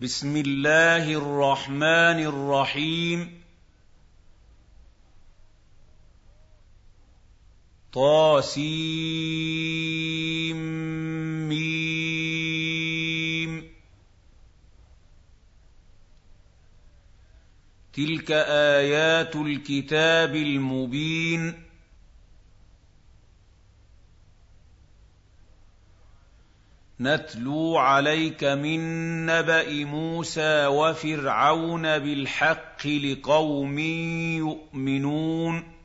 بسم الله الرحمن الرحيم. طاسيم تلك آيات الكتاب المبين. نتلو عليك من نبأ موسى وفرعون بالحق لقوم يؤمنون.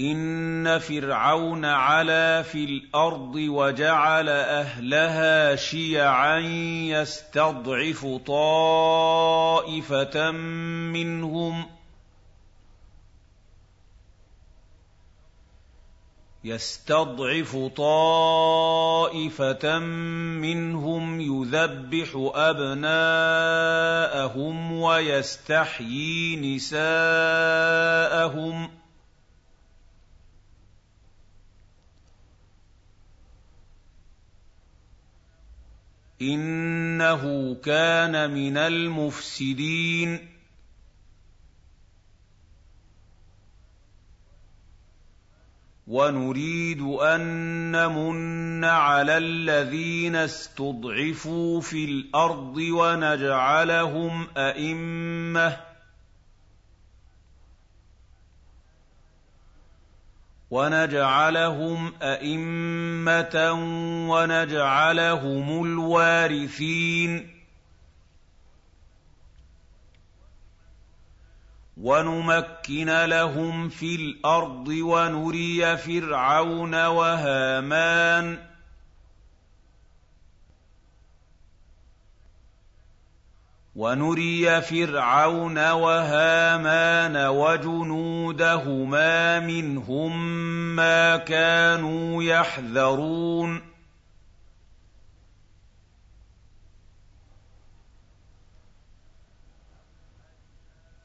إن فرعون علا في الأرض وجعل أهلها شيعا يستضعف طائفة منهم يستضعف طائفة منهم يذبح أبناءهم ويستحيي نساءهم. إنه كان من المفسدين. ونريد أن نمن على الذين استضعفوا في الأرض ونجعلهم أئمة ونجعلهم أئمة ونجعلهم الوارثين ونمكن لهم في الأرض ونري فرعون وهامان. ونري فرعون وهامان وجنودهما منهم ما كانوا يحذرون.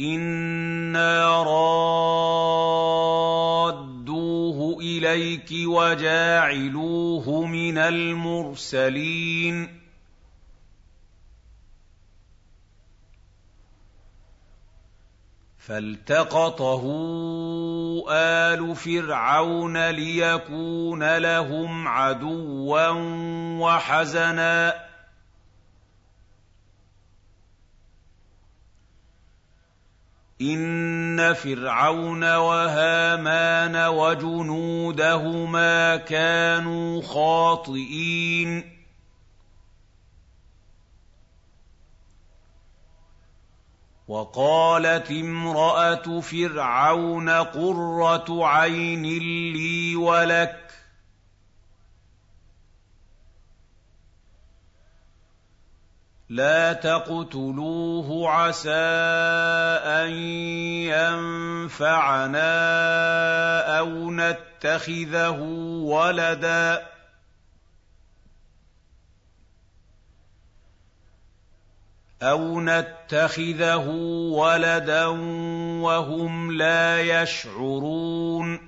أنا رادوه اليك وجاعلوه من المرسلين فالتقطه ال فرعون ليكون لهم عدوا وحزنا ان فرعون وهامان وجنودهما كانوا خاطئين وقالت امراه فرعون قره عين لي ولك لا تقتلوه عسى أن ينفعنا أو نتخذه ولدا. أَوْ نَتَّخِذَهُ وَلَدًا وَهُمْ لَا يَشْعُرُونَ.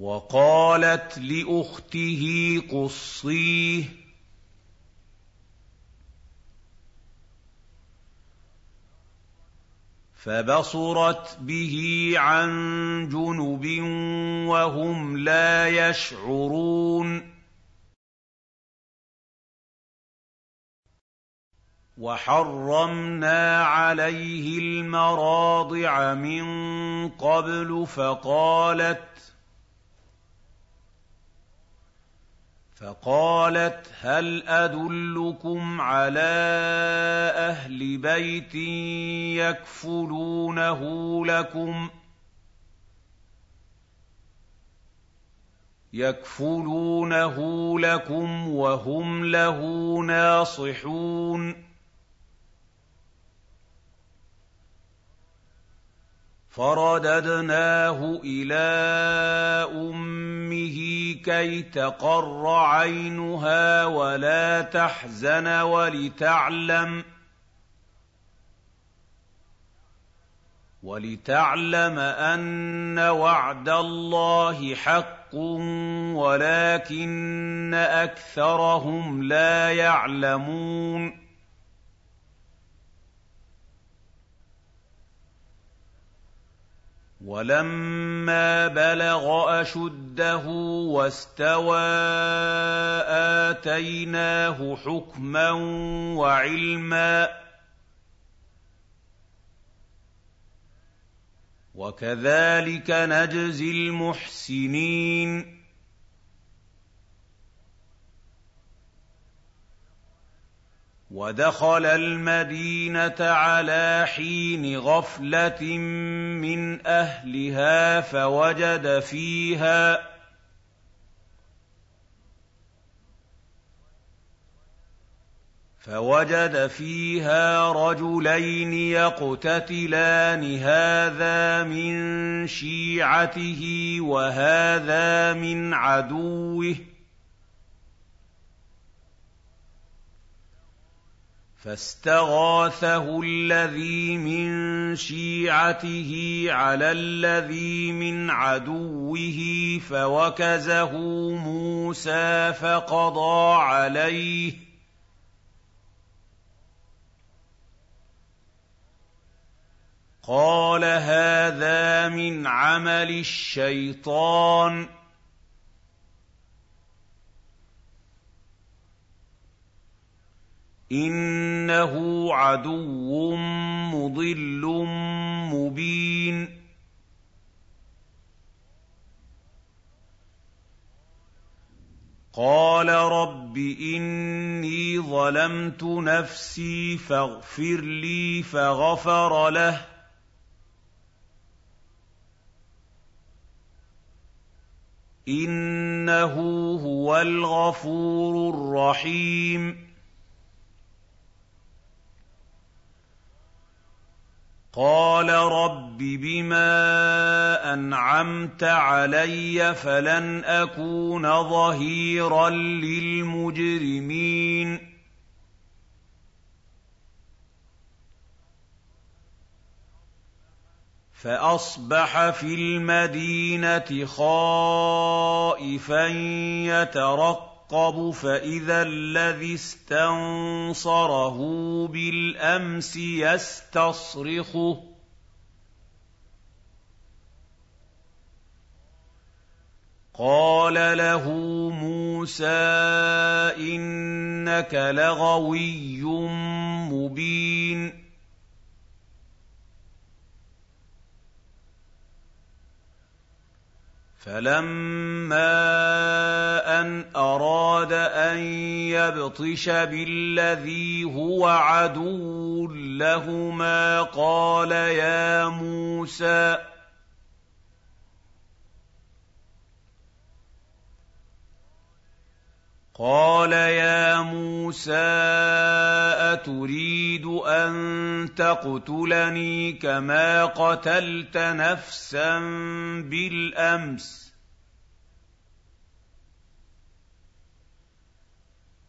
وقالت لأخته قصيه فبصرت به عن جنب وهم لا يشعرون وحرمنا عليه المراضع من قبل فقالت فَقَالَتْ هَلْ أَدُلُّكُمْ عَلَىٰ أَهْلِ بَيْتٍ يَكْفُلُونَهُ لَكُمْ يَكْفُلُونَهُ لَكُمْ وَهُمْ لَهُ نَاصِحُونَ فَرَدَدْنَاهُ إِلَىٰ أُمِّهِ كَيْ تَقَرَّ عَيْنُهَا وَلَا تَحْزَنَ وَلِتَعْلَمَ أَنَّ وَعْدَ اللَّهِ حَقٌّ وَلَٰكِنَّ أَكْثَرَهُمْ لَا يَعْلَمُونَ وَلَمَّا بَلَغَ أَشُدَّهُ وَاسْتَوَىٰ آتَيْنَاهُ حُكْمًا وَعِلْمًا ۚ وَكَذَٰلِكَ نَجْزِي الْمُحْسِنِينَ وَدَخَلَ الْمَدِينَةَ عَلَىٰ حِينِ غَفْلَةٍ مِّنْ أَهْلِهَا فَوَجَدَ فِيهَا فَوَجَدَ فِيهَا رَجُلَيْنِ يَقْتَتِلَانِ هَٰذَا مِن شِيعَتِهِ وَهَٰذَا مِنْ عَدُوِّهِ ۖ. فَاسْتَغَاثَهُ الَّذِي مِن شِيعَتِهِ عَلَى الَّذِي مِنْ عَدُوِّهِ فَوَكَزَهُ مُوسَىٰ فَقَضَىٰ عَلَيْهِ ۖ. قَالَ هَٰذَا مِنْ عَمَلِ الشَّيْطَانِ ۖ. إِنَّهُ عَدُوٌّ مُّضِلٌّ مُّبِينٌ. قَالَ رَبِّ إِنِّي ظَلَمْتُ نَفْسِي فَاغْفِرْ لِي فَغَفَرَ لَهُ. إِنَّهُ هُوَ الْغَفُورُ الرَّحِيمُ. قَالَ رَبِّ بِمَا أَنْعَمْتَ عَلَيَّ فَلَنْ أَكُونَ ظَهِيرًا لِّلْمُجْرِمِينَ. فَأَصْبَحَ فِي الْمَدِينَةِ خَائِفًا يَتَرَقَّبُ يَرْقَبُ فَإِذَا الَّذِي اسْتَنصَرَهُ بِالْأَمْسِ يَسْتَصْرِخُهُ. قَالَ لَهُ مُوسَىٰ إِنَّكَ لَغَوِيٌّ مُّبِينٌ. فَلَمَّا أَنْ أَرَادَ أَن يَبْطِشَ بِالَّذِي هُوَ عَدُوٌّ لَّهُمَا قَالَ يَا مُوسَىٰ قَالَ يَا مُوسَىٰ أَتُرِيدُ أَن تَقْتُلَنِي كَمَا قَتَلْتَ نَفْسًا بِالْأَمْسِ ۖ؟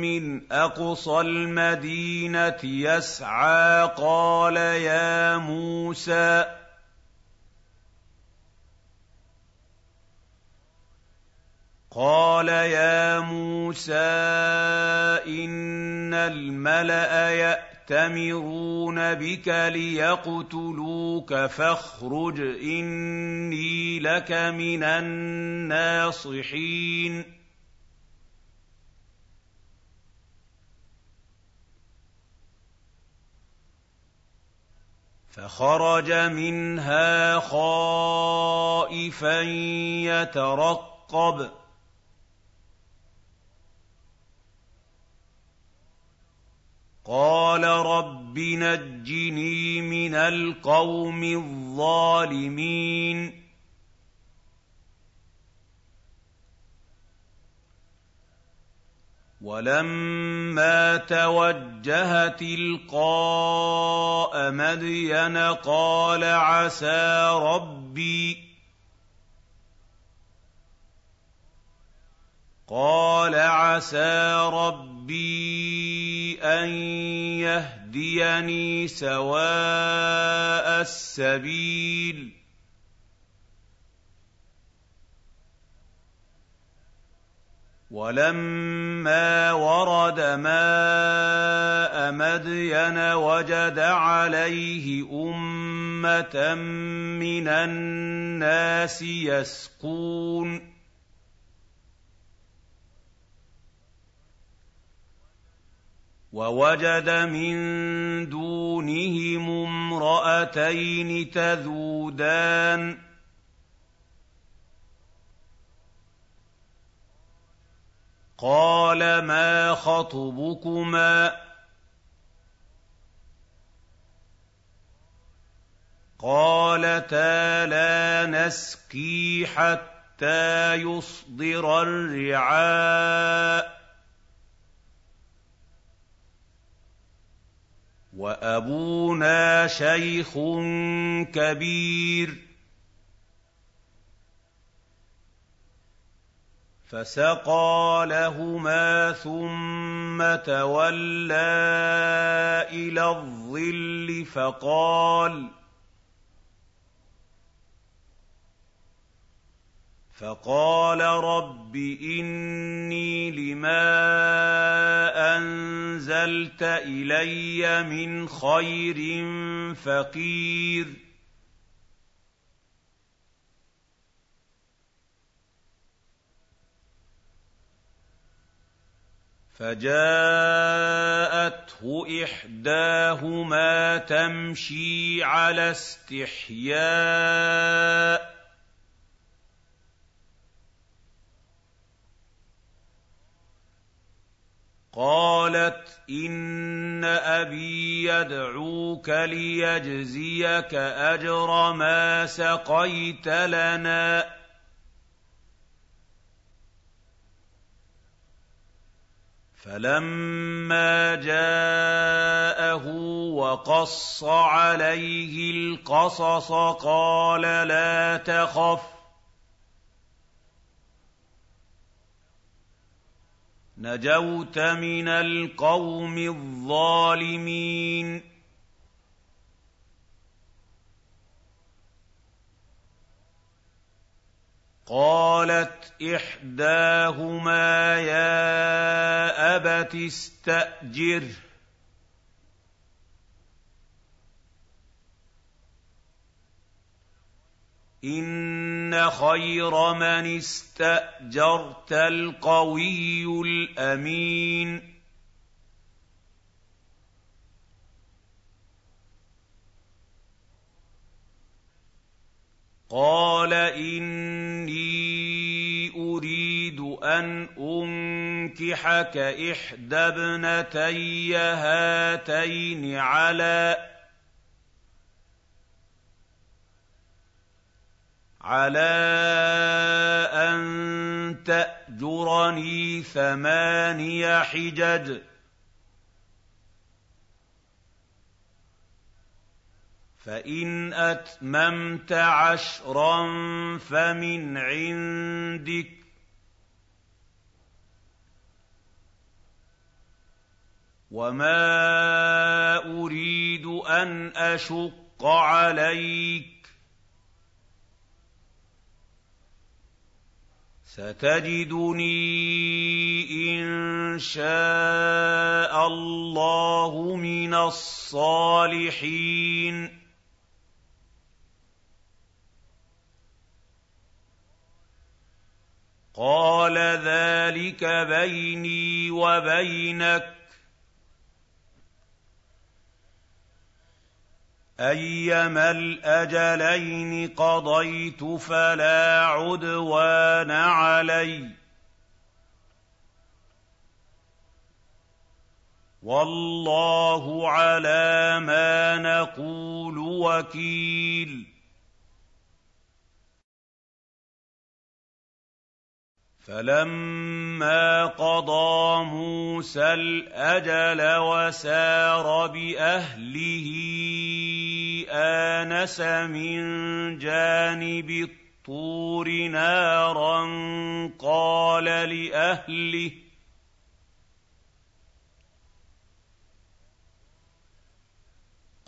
من أقصى المدينة يسعى قال يا موسى قال يا موسى إن الملأ يأتمرون بك ليقتلوك فاخرج إني لك من الناصحين فخرج منها خائفا يترقب. قال رب نجني من القوم الظالمين. ولما توجه تلقاء مدين قال عسى ربي قال عسى ربي أن يهديني سواء السبيل ولما ورد ماء مدين وجد عليه امه من الناس يسقون ووجد من دونهم امراتين تذودان قال ما خطبكما قالتا لا نسقي حتى يصدر الرعاء وابونا شيخ كبير فسقى لهما ثم تولى إلى الظل فقال فقال رب إني لما أنزلت إلي من خير فقير فجاءته إحداهما تمشي على استحياء. قالت إن أبي يدعوك ليجزيك أجر ما سقيت لنا. فلما جاءه وقص عليه القصص قال لا تخف نجوت من القوم الظالمين قالت إحداهما يا أبت استاجره إِنَّ خَيْرَ مَنِ اسْتَأْجَرْتَ الْقَوِيُّ الْأَمِينُ. قَالَ أُرِيدُ أَنْ أُنكِحَكَ إِحْدَى ابْنَتَيَّ هَاتَيْنِ عَلَىٰ عَلَىٰ أَن تَأْجُرَنِي ثَمَانِيَ حِجَجٍ ۖ فَإِنْ أَتْمَمْتَ عَشْرًا فَمِنْ عِندِكَ ۖ وما اريد ان اشق عليك ستجدني ان شاء الله من الصالحين قال ذلك بيني وبينك أيما الأجلين قضيت فلا عدوان علي. والله على ما نقول وكيل. فَلَمَّا قَضَىٰ مُوسَى الْأَجَلَ وَسَارَ بِأَهْلِهِ آنَسَ مِن جَانِبِ الطُّورِ نَارًا قَالَ لِأَهْلِهِ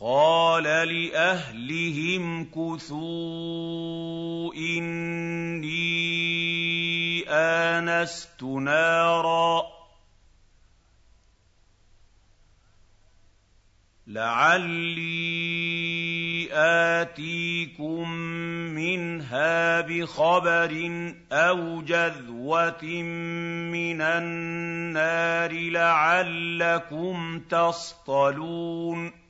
قال لأهلهم كثوا إني آنست نارا. لعلي آتيكم منها بخبر أو جذوة من النار لعلكم تصطلون.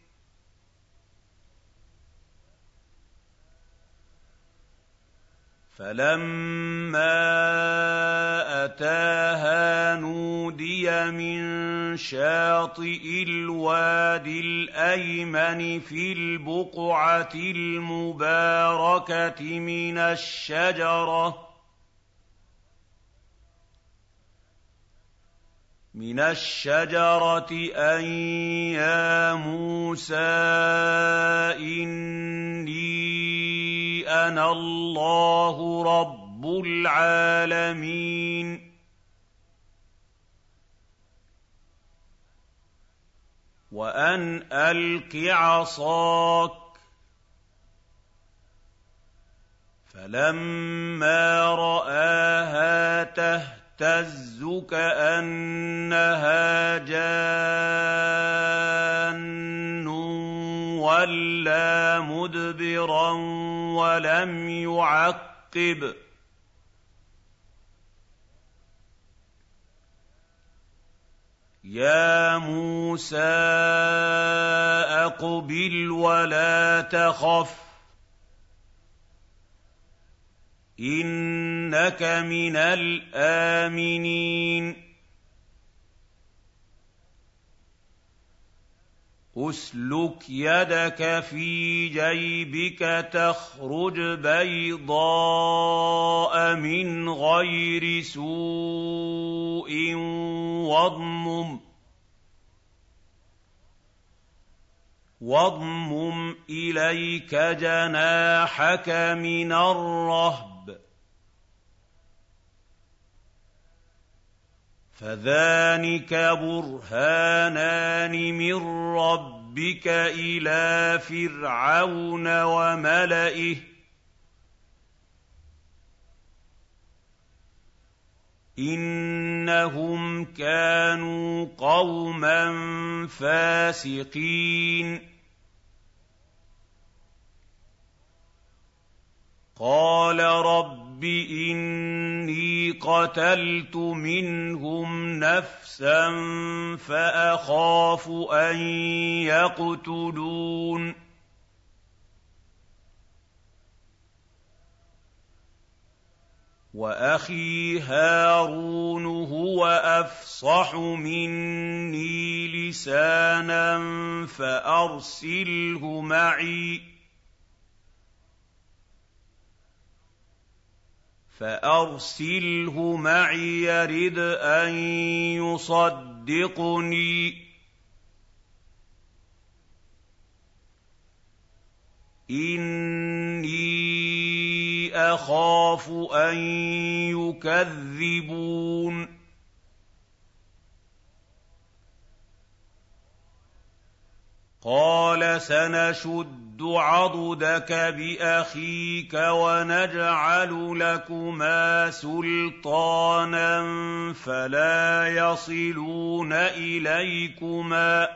فَلَمَّا أَتَاهَا نُودِيَ مِن شَاطِئِ الْوَادِ الْأَيْمَنِ فِي الْبُقْعَةِ الْمُبَارَكَةِ مِنَ الشَّجَرَةِ من الشجرة أن يا موسى إني أنا الله رب العالمين. وأن ألق عصاك. فلما رآها تهتز كأنها جان. ولا مدبرا ولم يعقب يا موسى اقبل ولا تخف إِنَّكَ مِنَ الْآمِنِينَ أسلك يدك في جيبك تخرج بيضاء من غير سوء واضمم. واضمم إليك جناحك من الرهب. فذلك برهانان من ربك إلى فرعون وملئه انهم كانوا قوما فاسقين قال رب إني قتلت منهم نفسا فأخاف أن يقتلون. وأخي هارون هو أفصح مني لسانا فأرسله معي. فأرسله معي يرد أن يصدقني. إني أخاف أن يكذبون. قَالَ سَنَشُدُّ عَضُدَكَ بِأَخِيكَ وَنَجْعَلُ لَكُمَا سُلْطَانًا فَلَا يَصِلُونَ إِلَيْكُمَا ۚ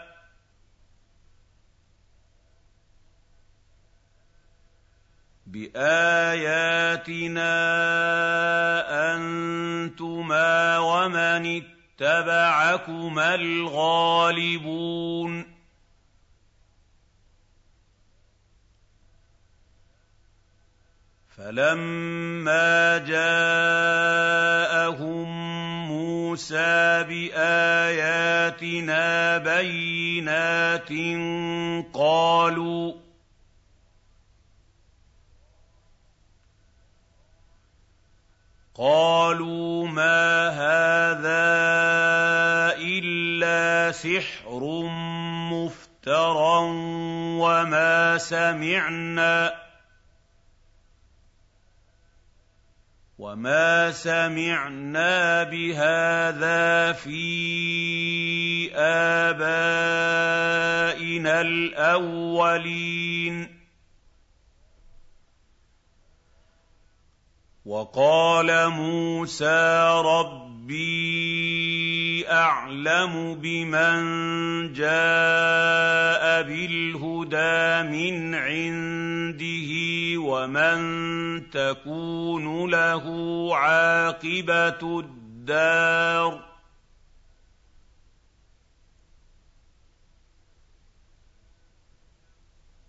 بِآيَاتِنَا أَنتُمَا وَمَنِ اتَّبَعَكُمَا الْغَالِبُونَ فَلَمَّا جَاءَهُم مُّوسَىٰ بِآيَاتِنَا بَيِّنَاتٍ قَالُوا قَالُوا مَا هَٰذَا إِلَّا سِحْرٌ مُّفْتَرًى وَمَا سَمِعْنَا بِهَٰذَا فِي آبَائِنَا الْأَوَّلِينَ وَقَالَ مُوسَىٰ رَبِّي أَعْلَمُ بِمَن جَاءَ بِالْهُدَىٰ مِنْ عِندِهِ وَمَن تَكُونُ لَهُ عَاقِبَةُ الدَّارِ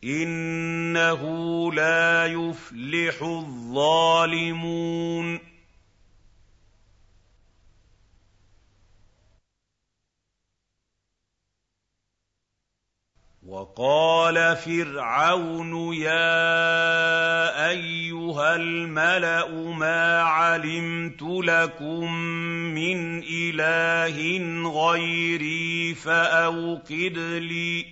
إِنَّهُ لَا يُفْلِحُ الظَّالِمُونَ وَقَالَ فِرْعَوْنُ يَا أَيُّهَا الْمَلَأُ مَا عَلِمْتُ لَكُم مِّنْ إِلَٰهٍ غَيْرِي فَأَوْقِدْ لِي.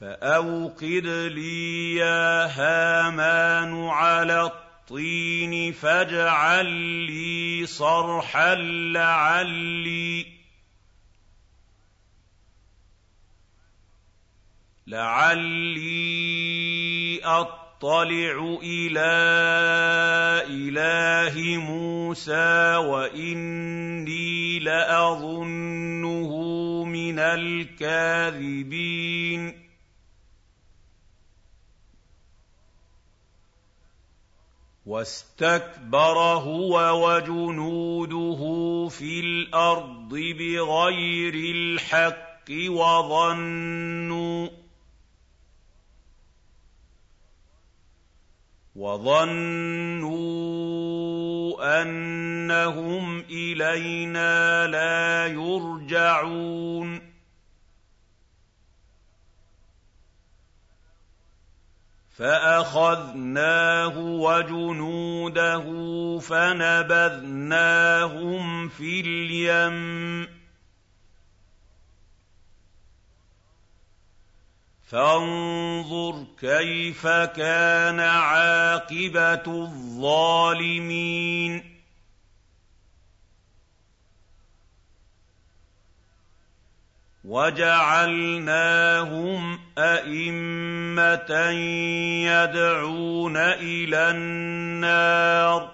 فَأَوْقِدْ لِي يَا هَامَانُ عَلَى الطِّينِ فَاجْعَل لِّي صَرْحًا لَّعَلِّي لَعَلِّي أَطَّلِعُ إِلَىٰ إِلَٰهِ مُوسَىٰ وَإِنِّي لَأَظُنُّهُ مِنَ الْكَاذِبِينَ وَاسْتَكْبَرَ هُوَ وَجُنُودُهُ فِي الْأَرْضِ بِغَيْرِ الْحَقِّ وَظَنُّوا وَظَنُّوا أَنَّهُمْ إِلَيْنَا لَا يُرْجَعُونَ فَأَخَذْنَاهُ وَجُنُودَهُ فَنَبَذْنَاهُمْ فِي الْيَمِّ ۖ فَانظُرْ كَيْفَ كَانَ عَاقِبَةُ الظَّالِمِينَ. وَجَعَلْنَاهُمْ أَئِمَّةً يَدْعُونَ إِلَى النَّارِ ۖ.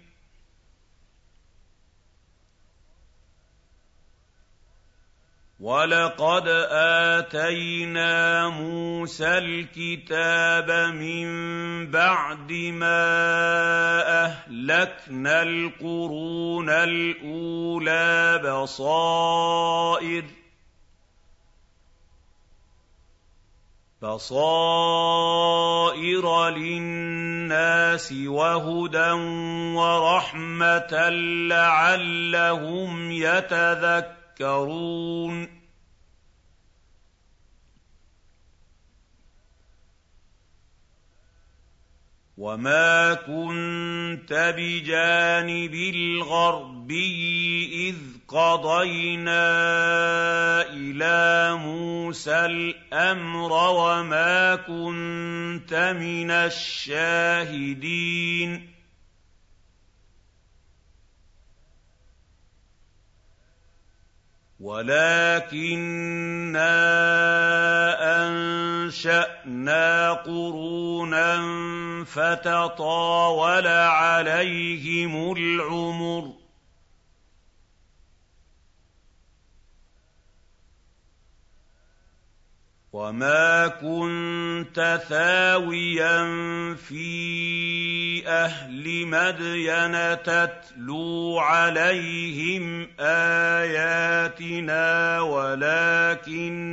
وَلَقَدْ آتَيْنَا مُوسَى الْكِتَابَ مِن بَعْدِ مَا أَهْلَكْنَا الْقُرُونَ الْأُولَىٰ بَصَائِرَ بَصَائِرَ لِلنَّاسِ وَهُدًى وَرَحْمَةً لَّعَلَّهُمْ يَتَذَكَّرُونَ وَمَا كُنتَ بِجَانِبِ الْغَرْبِيِّ إِذْ قَضَيْنَا إِلَىٰ مُوسَى الْأَمْرَ وَمَا كُنتَ مِنَ الشَّاهِدِينَ. وَلَٰكِنَّا أَنشَأْنَا قُرُونًا فَتَطَاوَلَ عَلَيْهِمُ الْعُمُرُ وَمَا كُنتَ ثَاوِيًا فِي أَهْلِ مَدْيَنَ تَتْلُو عَلَيْهِمْ آيَاتِنَا وَلَٰكِنَّا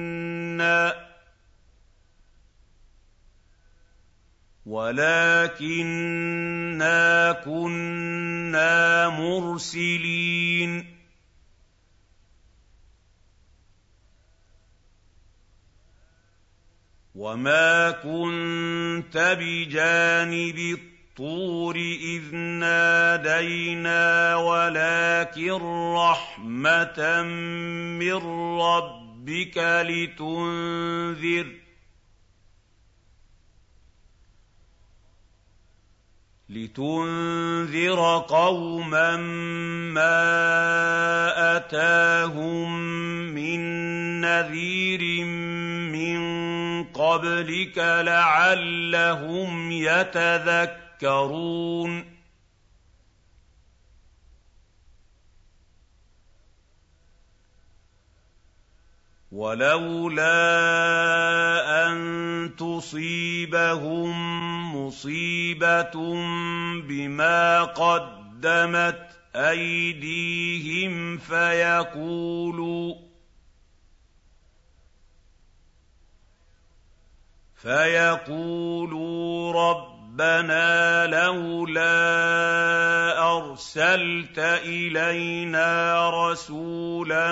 وَلَٰكِنَّا كُنَّا مُرْسِلِينَ وَمَا كُنتَ بِجَانِبِ الطُّورِ إِذْ نَادَيْنَا وَلَٰكِن رَّحْمَةً مِّن رَّبِّكَ لِتُنذِرَ لِتُنذِرَ قَوْمًا مَّا أَتَاهُم مِّن نَّذِيرٍ مِّن قَبْلِكَ لَعَلَّهُمْ يَتَذَكَّرُونَ وَلَوْلَا أَن تُصِيبَهُم مُّصِيبَةٌ بِمَا قَدَّمَتْ أَيْدِيهِمْ فَيَقُولُوا فيقولوا رَبَّنَا لَوْلَا أَرْسَلْتَ إِلَيْنَا رَسُولًا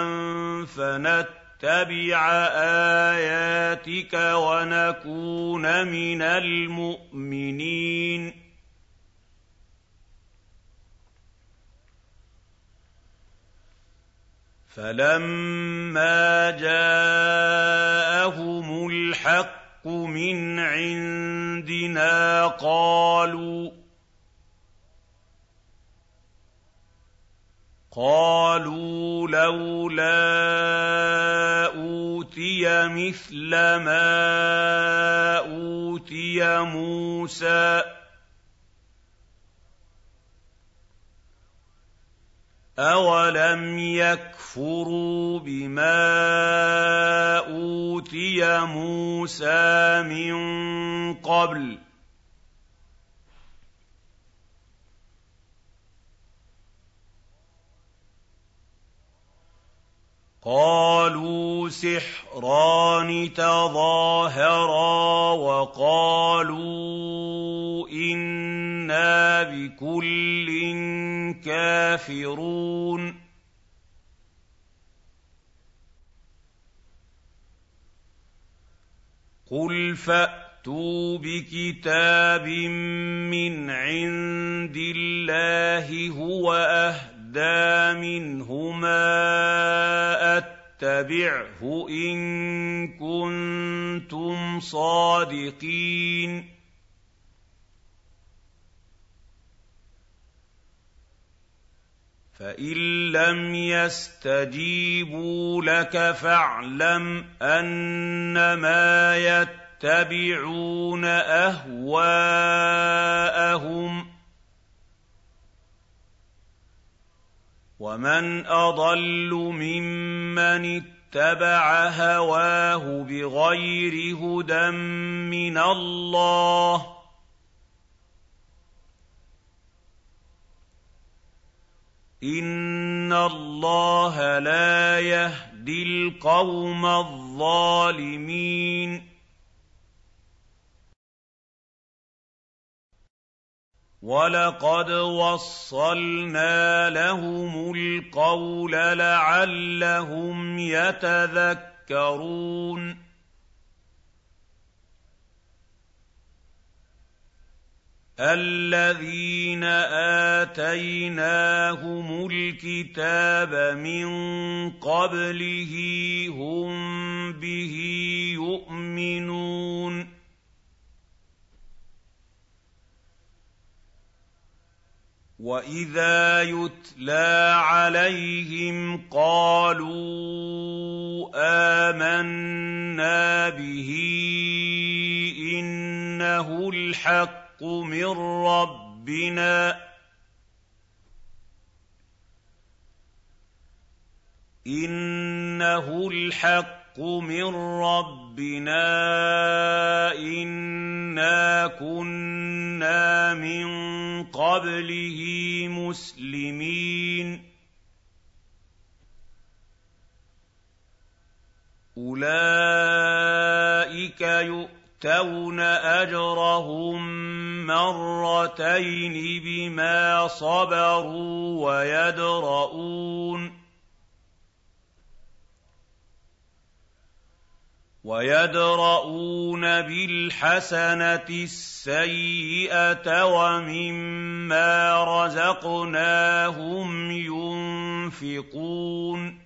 فَنَتَّبِعَ نتبع آياتك ونكون من المؤمنين. فلما جاءهم الحق من عندنا قالوا قالوا لولا أوتي مثل ما أوتي موسى اولم يكفروا بما اوتي موسى من قبل قالوا سحران تظاهرا وقالوا أنا بكل كافرون قل فاتوا بكتاب من عند الله هو اهدى مِنْهُمَا أَتَّبِعْهُ إِن كُنتُمْ صَادِقِينَ فَإِن لَّمْ يَسْتَجِيبُوا لَكَ فَاعْلَمْ أَنَّمَا يَتَّبِعُونَ أَهْوَاءَهُمْ ۚ وَمَنْ أَضَلُّ مِمَّنِ اتَّبَعَ هَوَاهُ بِغَيْرِ هُدًى مِّنَ اللَّهِ ۚ إِنَّ اللَّهَ لَا يَهْدِي الْقَوْمَ الظَّالِمِينَ. وَلَقَدْ وَصَّلْنَا لَهُمُ الْقَوْلَ لَعَلَّهُمْ يَتَذَكَّرُونَ. الَّذِينَ آتَيْنَاهُمُ الْكِتَابَ مِن قَبْلِهِ هُم بِهِ يُؤْمِنُونَ وَإِذَا يُتْلَىٰ عَلَيْهِمْ قَالُوا آمَنَّا بِهِ إِنَّهُ الْحَقُّ مِن رَّبِّنَا إِنَّهُ الْحَقُّ مِن رَّبِّنَا إِنَّا كُنَّا مِن قَبْلِهِ مُسْلِمِينَ أُولَٰئِكَ يُؤْتَوْنَ أَجْرَهُم مَّرَّتَيْنِ بِمَا صَبَرُوا وَيَدْرَءُونَ وَيَدْرَءُونَ بِالْحَسَنَةِ السَّيِّئَةَ وَمِمَّا رَزَقْنَاهُمْ يُنفِقُونَ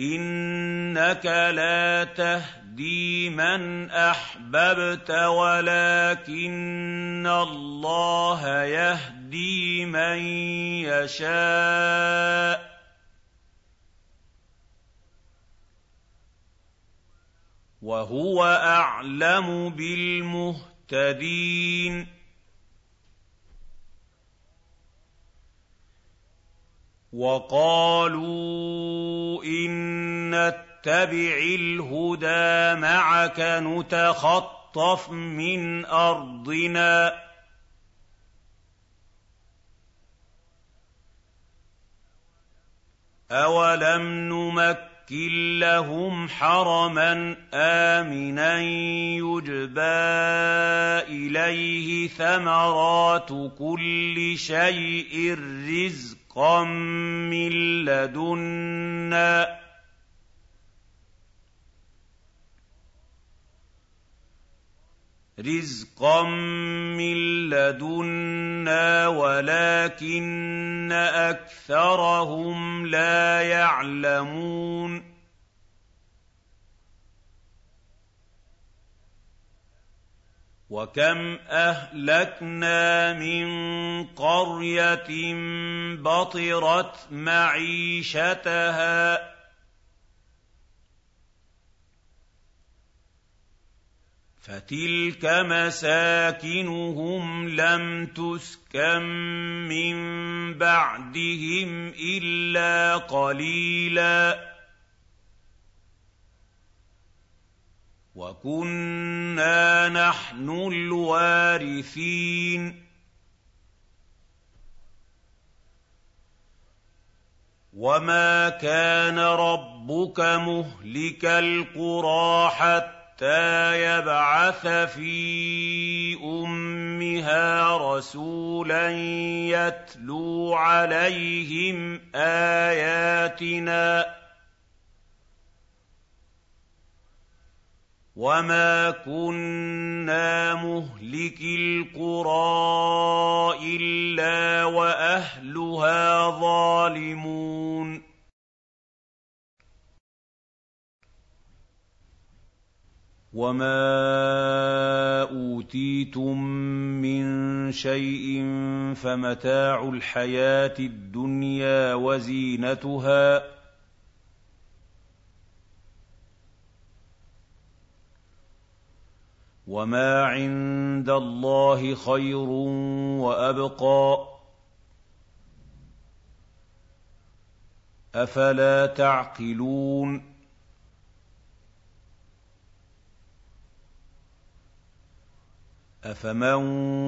إِنَّكَ لَا تَهْدِي مَنْ أَحْبَبْتَ وَلَٰكِنَّ اللَّهَ يَهْدِي مَن يَشَاءُ ۚ. وَهُوَ أَعْلَمُ بِالْمُهْتَدِينَ. وَقَالُوا إِن نَّتَّبِعِ الْهُدَىٰ مَعَكَ نُتَخَطَّفْ مِنْ أَرْضِنَا ۚ. أَوَلَمْ نُمَكِّن لَّهُمْ حَرَمًا آمِنًا يُجْبَىٰ إِلَيْهِ ثَمَرَاتُ كُلِّ شَيْءٍ رِّزْقًا رِزْقًا مِّن لَّدُنَّا رِزْقًا مِّن لَّدُنَّا وَلَٰكِنَّ أَكْثَرَهُمْ لَا يَعْلَمُونَ وَكَمْ أَهْلَكْنَا مِن قَرْيَةٍ بَطِرَتْ مَعِيشَتَهَا ۖ فَتِلْكَ مَسَاكِنُهُمْ لَمْ تُسْكَن مِّن بَعْدِهِمْ إِلَّا قَلِيلًا وَكُنَّا نَحْنُ الْوَارِثِينَ وَمَا كَانَ رَبُّكَ مُهْلِكَ الْقُرَىٰ حَتَّىٰ يَبْعَثَ فِي أُمِّهَا رَسُولًا يَتْلُو عَلَيْهِمْ آيَاتِنَا ۚ وَمَا كُنَّا مُهْلِكِي الْقُرَىٰ إِلَّا وَأَهْلُهَا ظَالِمُونَ وَمَا أُوتِيتُم مِّن شَيْءٍ فَمَتَاعُ الْحَيَاةِ الدُّنْيَا وَزِينَتُهَا ۚ وما عند الله خير وابقى افلا تعقلون افمن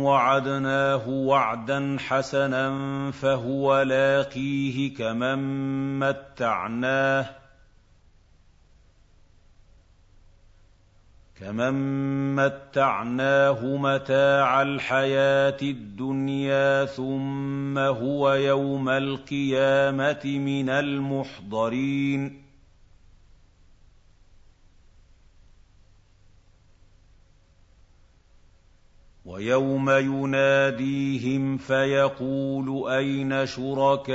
وعدناه وعدا حسنا فهو لاقيه كمن متعناه كمن متعناه متاع الحياة الدنيا ثم هو يوم القيامه من المحضرين ويوم يناديهم فيقول اين شركائي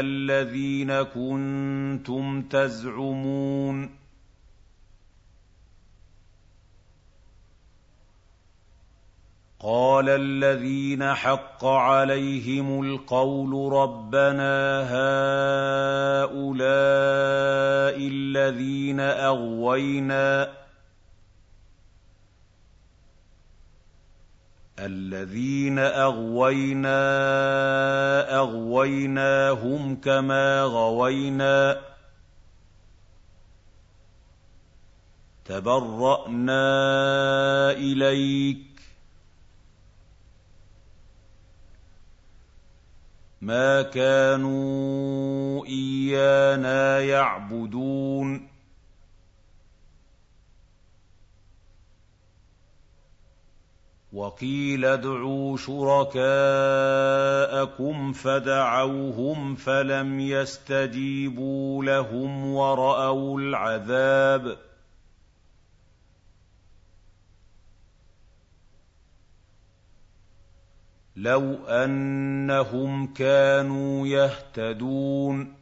الذين كنتم تزعمون قال الذين حق عليهم القول ربنا هؤلاء الذين أغوينا الذين أغوينا أغويناهم كما غوينا تبرأنا إليك ما كانوا ايانا يعبدون وقيل ادعوا شركاءكم فدعوهم فلم يستجيبوا لهم وراوا العذاب لو أنهم كانوا يهتدون.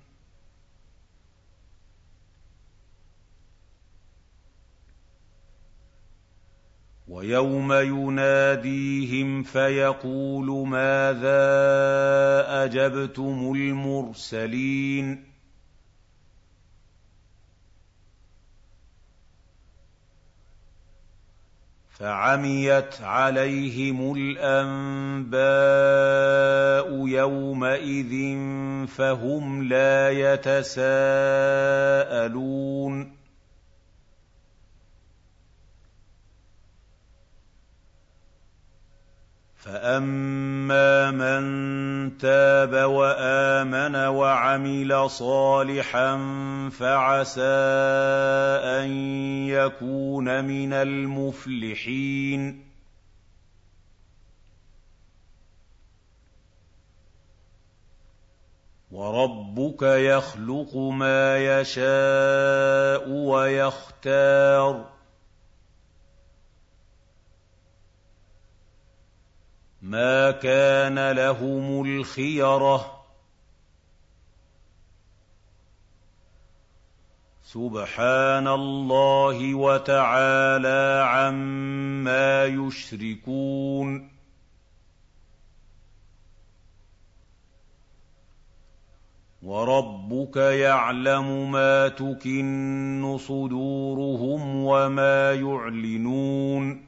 ويوم يناديهم فيقول ماذا أجبتم المرسلين؟ فعميت عليهم الأنباء يومئذ فهم لا يتساءلون فاما من تاب وامن وعمل صالحا فعسى ان يكون من المفلحين وربك يخلق ما يشاء ويختار ما كان لهم الخيره سبحان الله وتعالى عما يشركون وربك يعلم ما تكن صدورهم وما يعلنون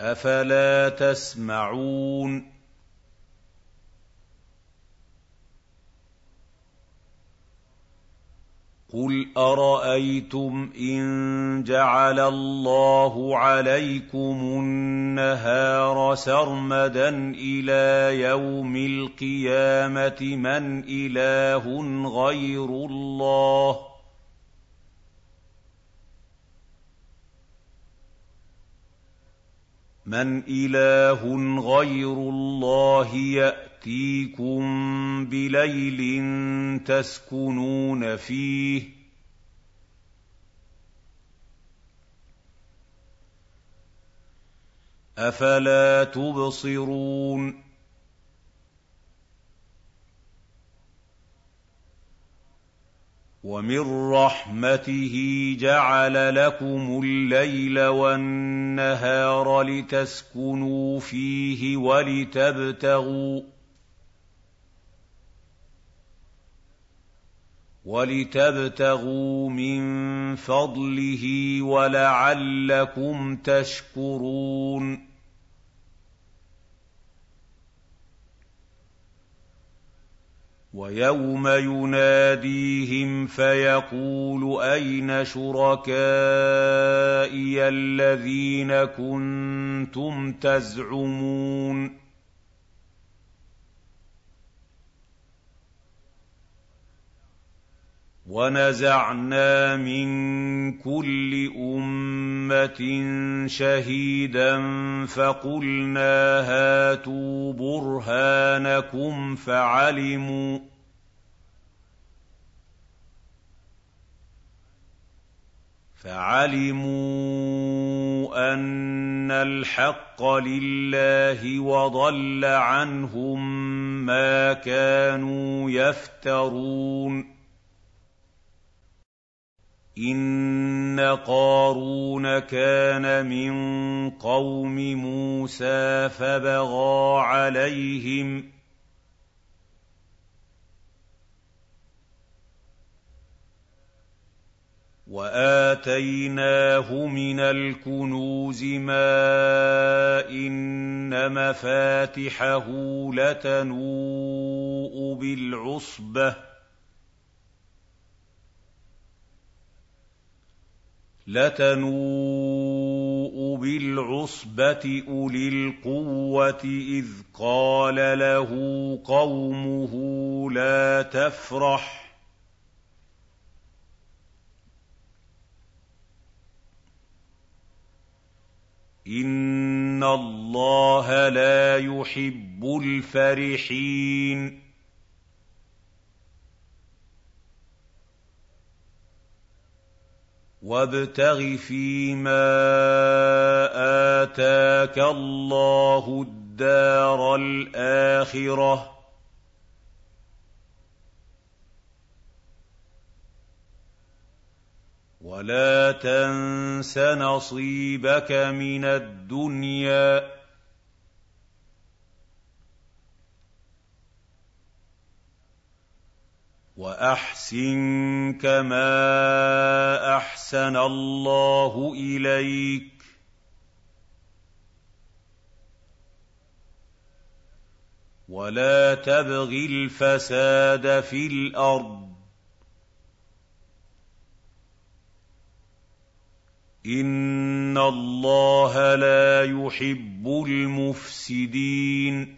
أفلا تسمعون؟ قل أرأيتم إن جعل الله عليكم النهار سرمدا إلى يوم القيامة من إله غير الله؟ مَنْ إِلَٰهٌ غَيْرُ اللَّهِ يَأْتِيكُم بِلَيْلٍ تَسْكُنُونَ فِيهِ ۖ أَفَلَا تُبْصِرُونَ وَمِن رَّحْمَتِهِ جَعَلَ لَكُمُ اللَّيْلَ وَالنَّهَارَ لِتَسْكُنُوا فِيهِ وَلِتَبْتَغُوا وَلِتَبْتَغُوا مِن فَضْلِهِ وَلَعَلَّكُمْ تَشْكُرُونَ وَيَوْمَ يُنَادِيهِمْ فَيَقُولُ أَيْنَ شُرَكَائِيَ الَّذِينَ كُنتُمْ تَزْعُمُونَ وَنَزَعْنَا مِن كُلِّ أُمَّةٍ شَهِيدًا فَقُلْنَا هَاتُوا بُرْهَانَكُمْ فَعَلِمُوا فَعَلِمُوا أَنَّ الْحَقَّ لِلَّهِ وَضَلَّ عَنْهُم مَّا كَانُوا يَفْتَرُونَ إِنَّ قَارُونَ كَانَ مِن قَوْمِ مُوسَىٰ فَبَغَىٰ عَلَيْهِمْ ۖ وَآتَيْنَاهُ مِنَ الْكُنُوزِ مَا إِنَّ مَفَاتِحَهُ لَتَنُوءُ بِالْعُصْبَةِ لَتَنُوءُ بِالْعُصْبَةِ أُولِي الْقُوَّةِ إِذْ قَالَ لَهُ قَوْمُهُ لَا تَفْرَحْ ۖ. إِنَّ اللَّهَ لَا يُحِبُّ الْفَرِحِينَ. وَابْتَغِ فِيمَا آتَاكَ اللَّهُ الدَّارَ الْآخِرَةَ ۖ. وَلَا تَنسَ نَصِيبَكَ مِنَ الدُّنْيَا. وَأَحْسِن كَمَا أَحْسَنَ اللَّهُ إِلَيْكَ ۖ. وَلَا تَبْغِ الْفَسَادَ فِي الْأَرْضِ ۖ. إِنَّ اللَّهَ لَا يُحِبُّ الْمُفْسِدِينَ.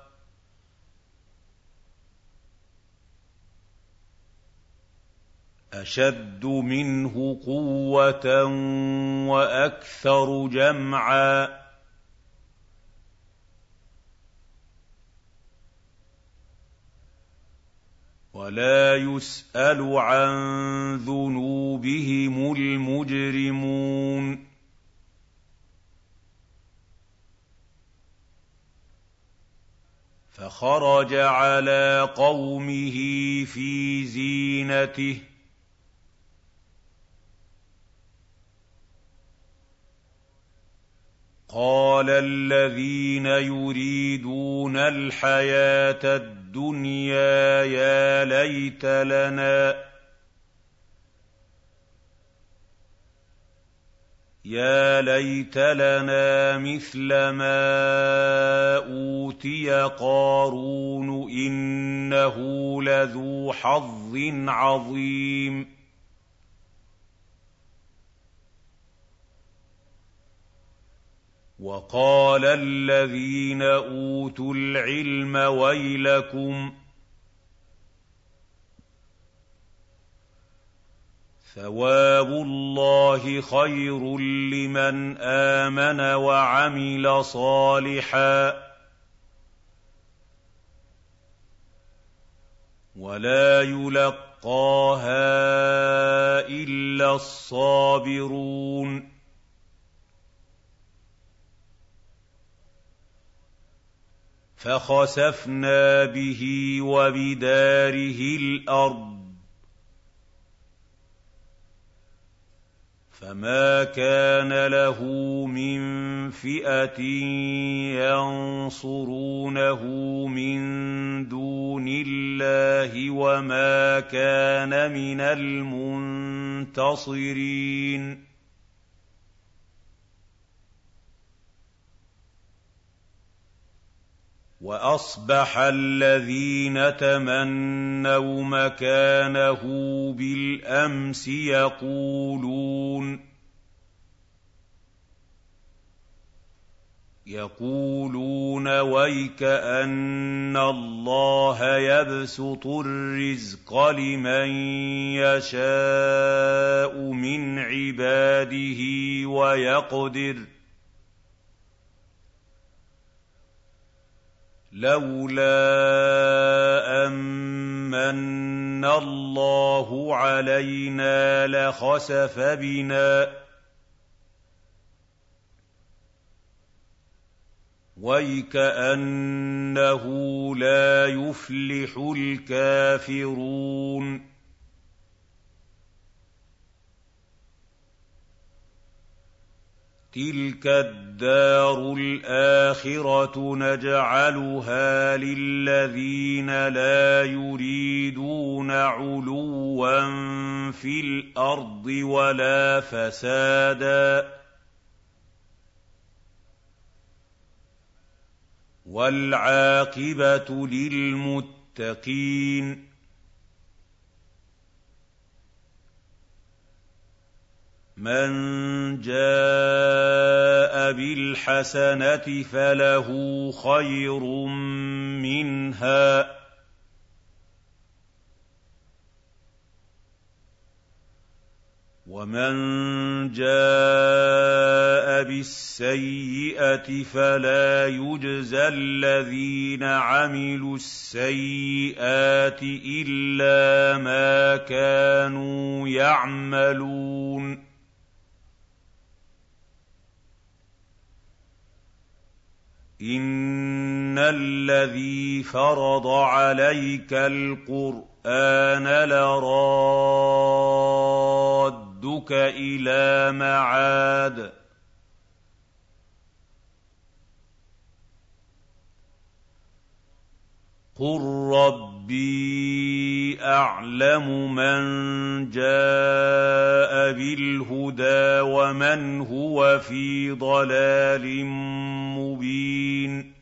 أَشَدُّ مِنْهُ قُوَّةً وَأَكْثَرُ جَمْعًا ۚ. وَلَا يُسْأَلُ عَن ذُنُوبِهِمُ الْمُجْرِمُونَ. فخرج على قومه في زينته. قال الذين يريدون الحياة الدنيا يا ليت لنا يا ليت لنا مثل ما اوتي قارون انه لذو حظ عظيم وقال الذين أوتوا العلم ويلكم ثواب الله خير لمن آمن وعمل صالحا ولا يلقاها إلا الصابرون فخسفنا به وبداره الأرض. فما كان له من فئة ينصرونه من دون الله وما كان من المنتصرين. وأصبح الذين تمنوا مكانه بالأمس يقولون يقولون ويك أن الله يبسط الرزق لمن يشاء من عباده ويقدر ۖ لولا أمن الله علينا لخسف بنا. ويكأنه لا يفلح الكافرون. تِلْكَ الدَّارُ الْآخِرَةُ نَجْعَلُهَا لِلَّذِينَ لَا يُرِيدُونَ عُلُوًّا فِي الْأَرْضِ وَلَا فَسَادًا ۚ وَالْعَاقِبَةُ لِلْمُتَّقِينَ مَن جَاءَ بِالْحَسَنَةِ فَلَهُ خَيْرٌ مِّنْهَا ۖ. وَمَن جَاءَ بِالسَّيِّئَةِ فَلَا يُجْزَى الَّذِينَ عَمِلُوا السَّيِّئَاتِ إِلَّا مَا كَانُوا يَعْمَلُونَ. إِنَّ الَّذِي فَرَضَ عَلَيْكَ الْقُرْآنَ لَرَادُّكَ إِلَىٰ مَعَادٍ ۚ قُل رَّبِّي أَعْلَمُ مَن جَاءَ بِالْهُدَىٰ وَمَنْ هُوَ فِي ضَلَالٍ مُّبِينٍ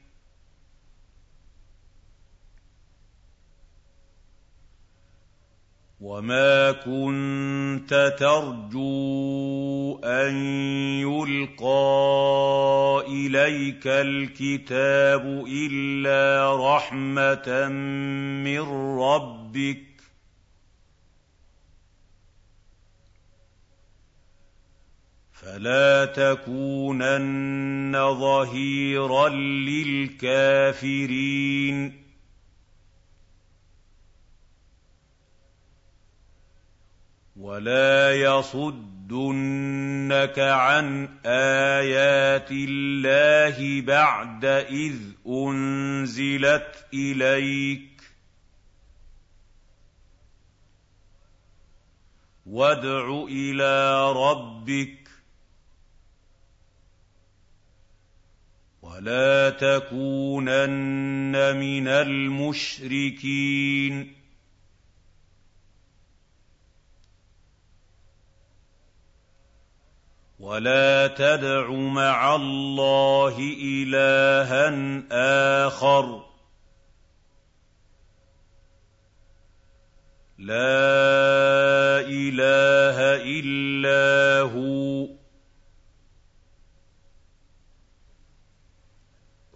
وَمَا كُنتَ تَرْجُو أَن يُلْقَىٰ إِلَيْكَ الْكِتَابُ إِلَّا رَحْمَةً مِّن رَّبِّكَ ۖ فَلَا تَكُونَنَّ ظَهِيرًا لِّلْكَافِرِينَ. ولا يصدنك عن آيات الله بعد إذ أنزلت إليك. وادع إلى ربك ولا تكونن من المشركين ولا تدع مع الله الها اخر لا اله الا هو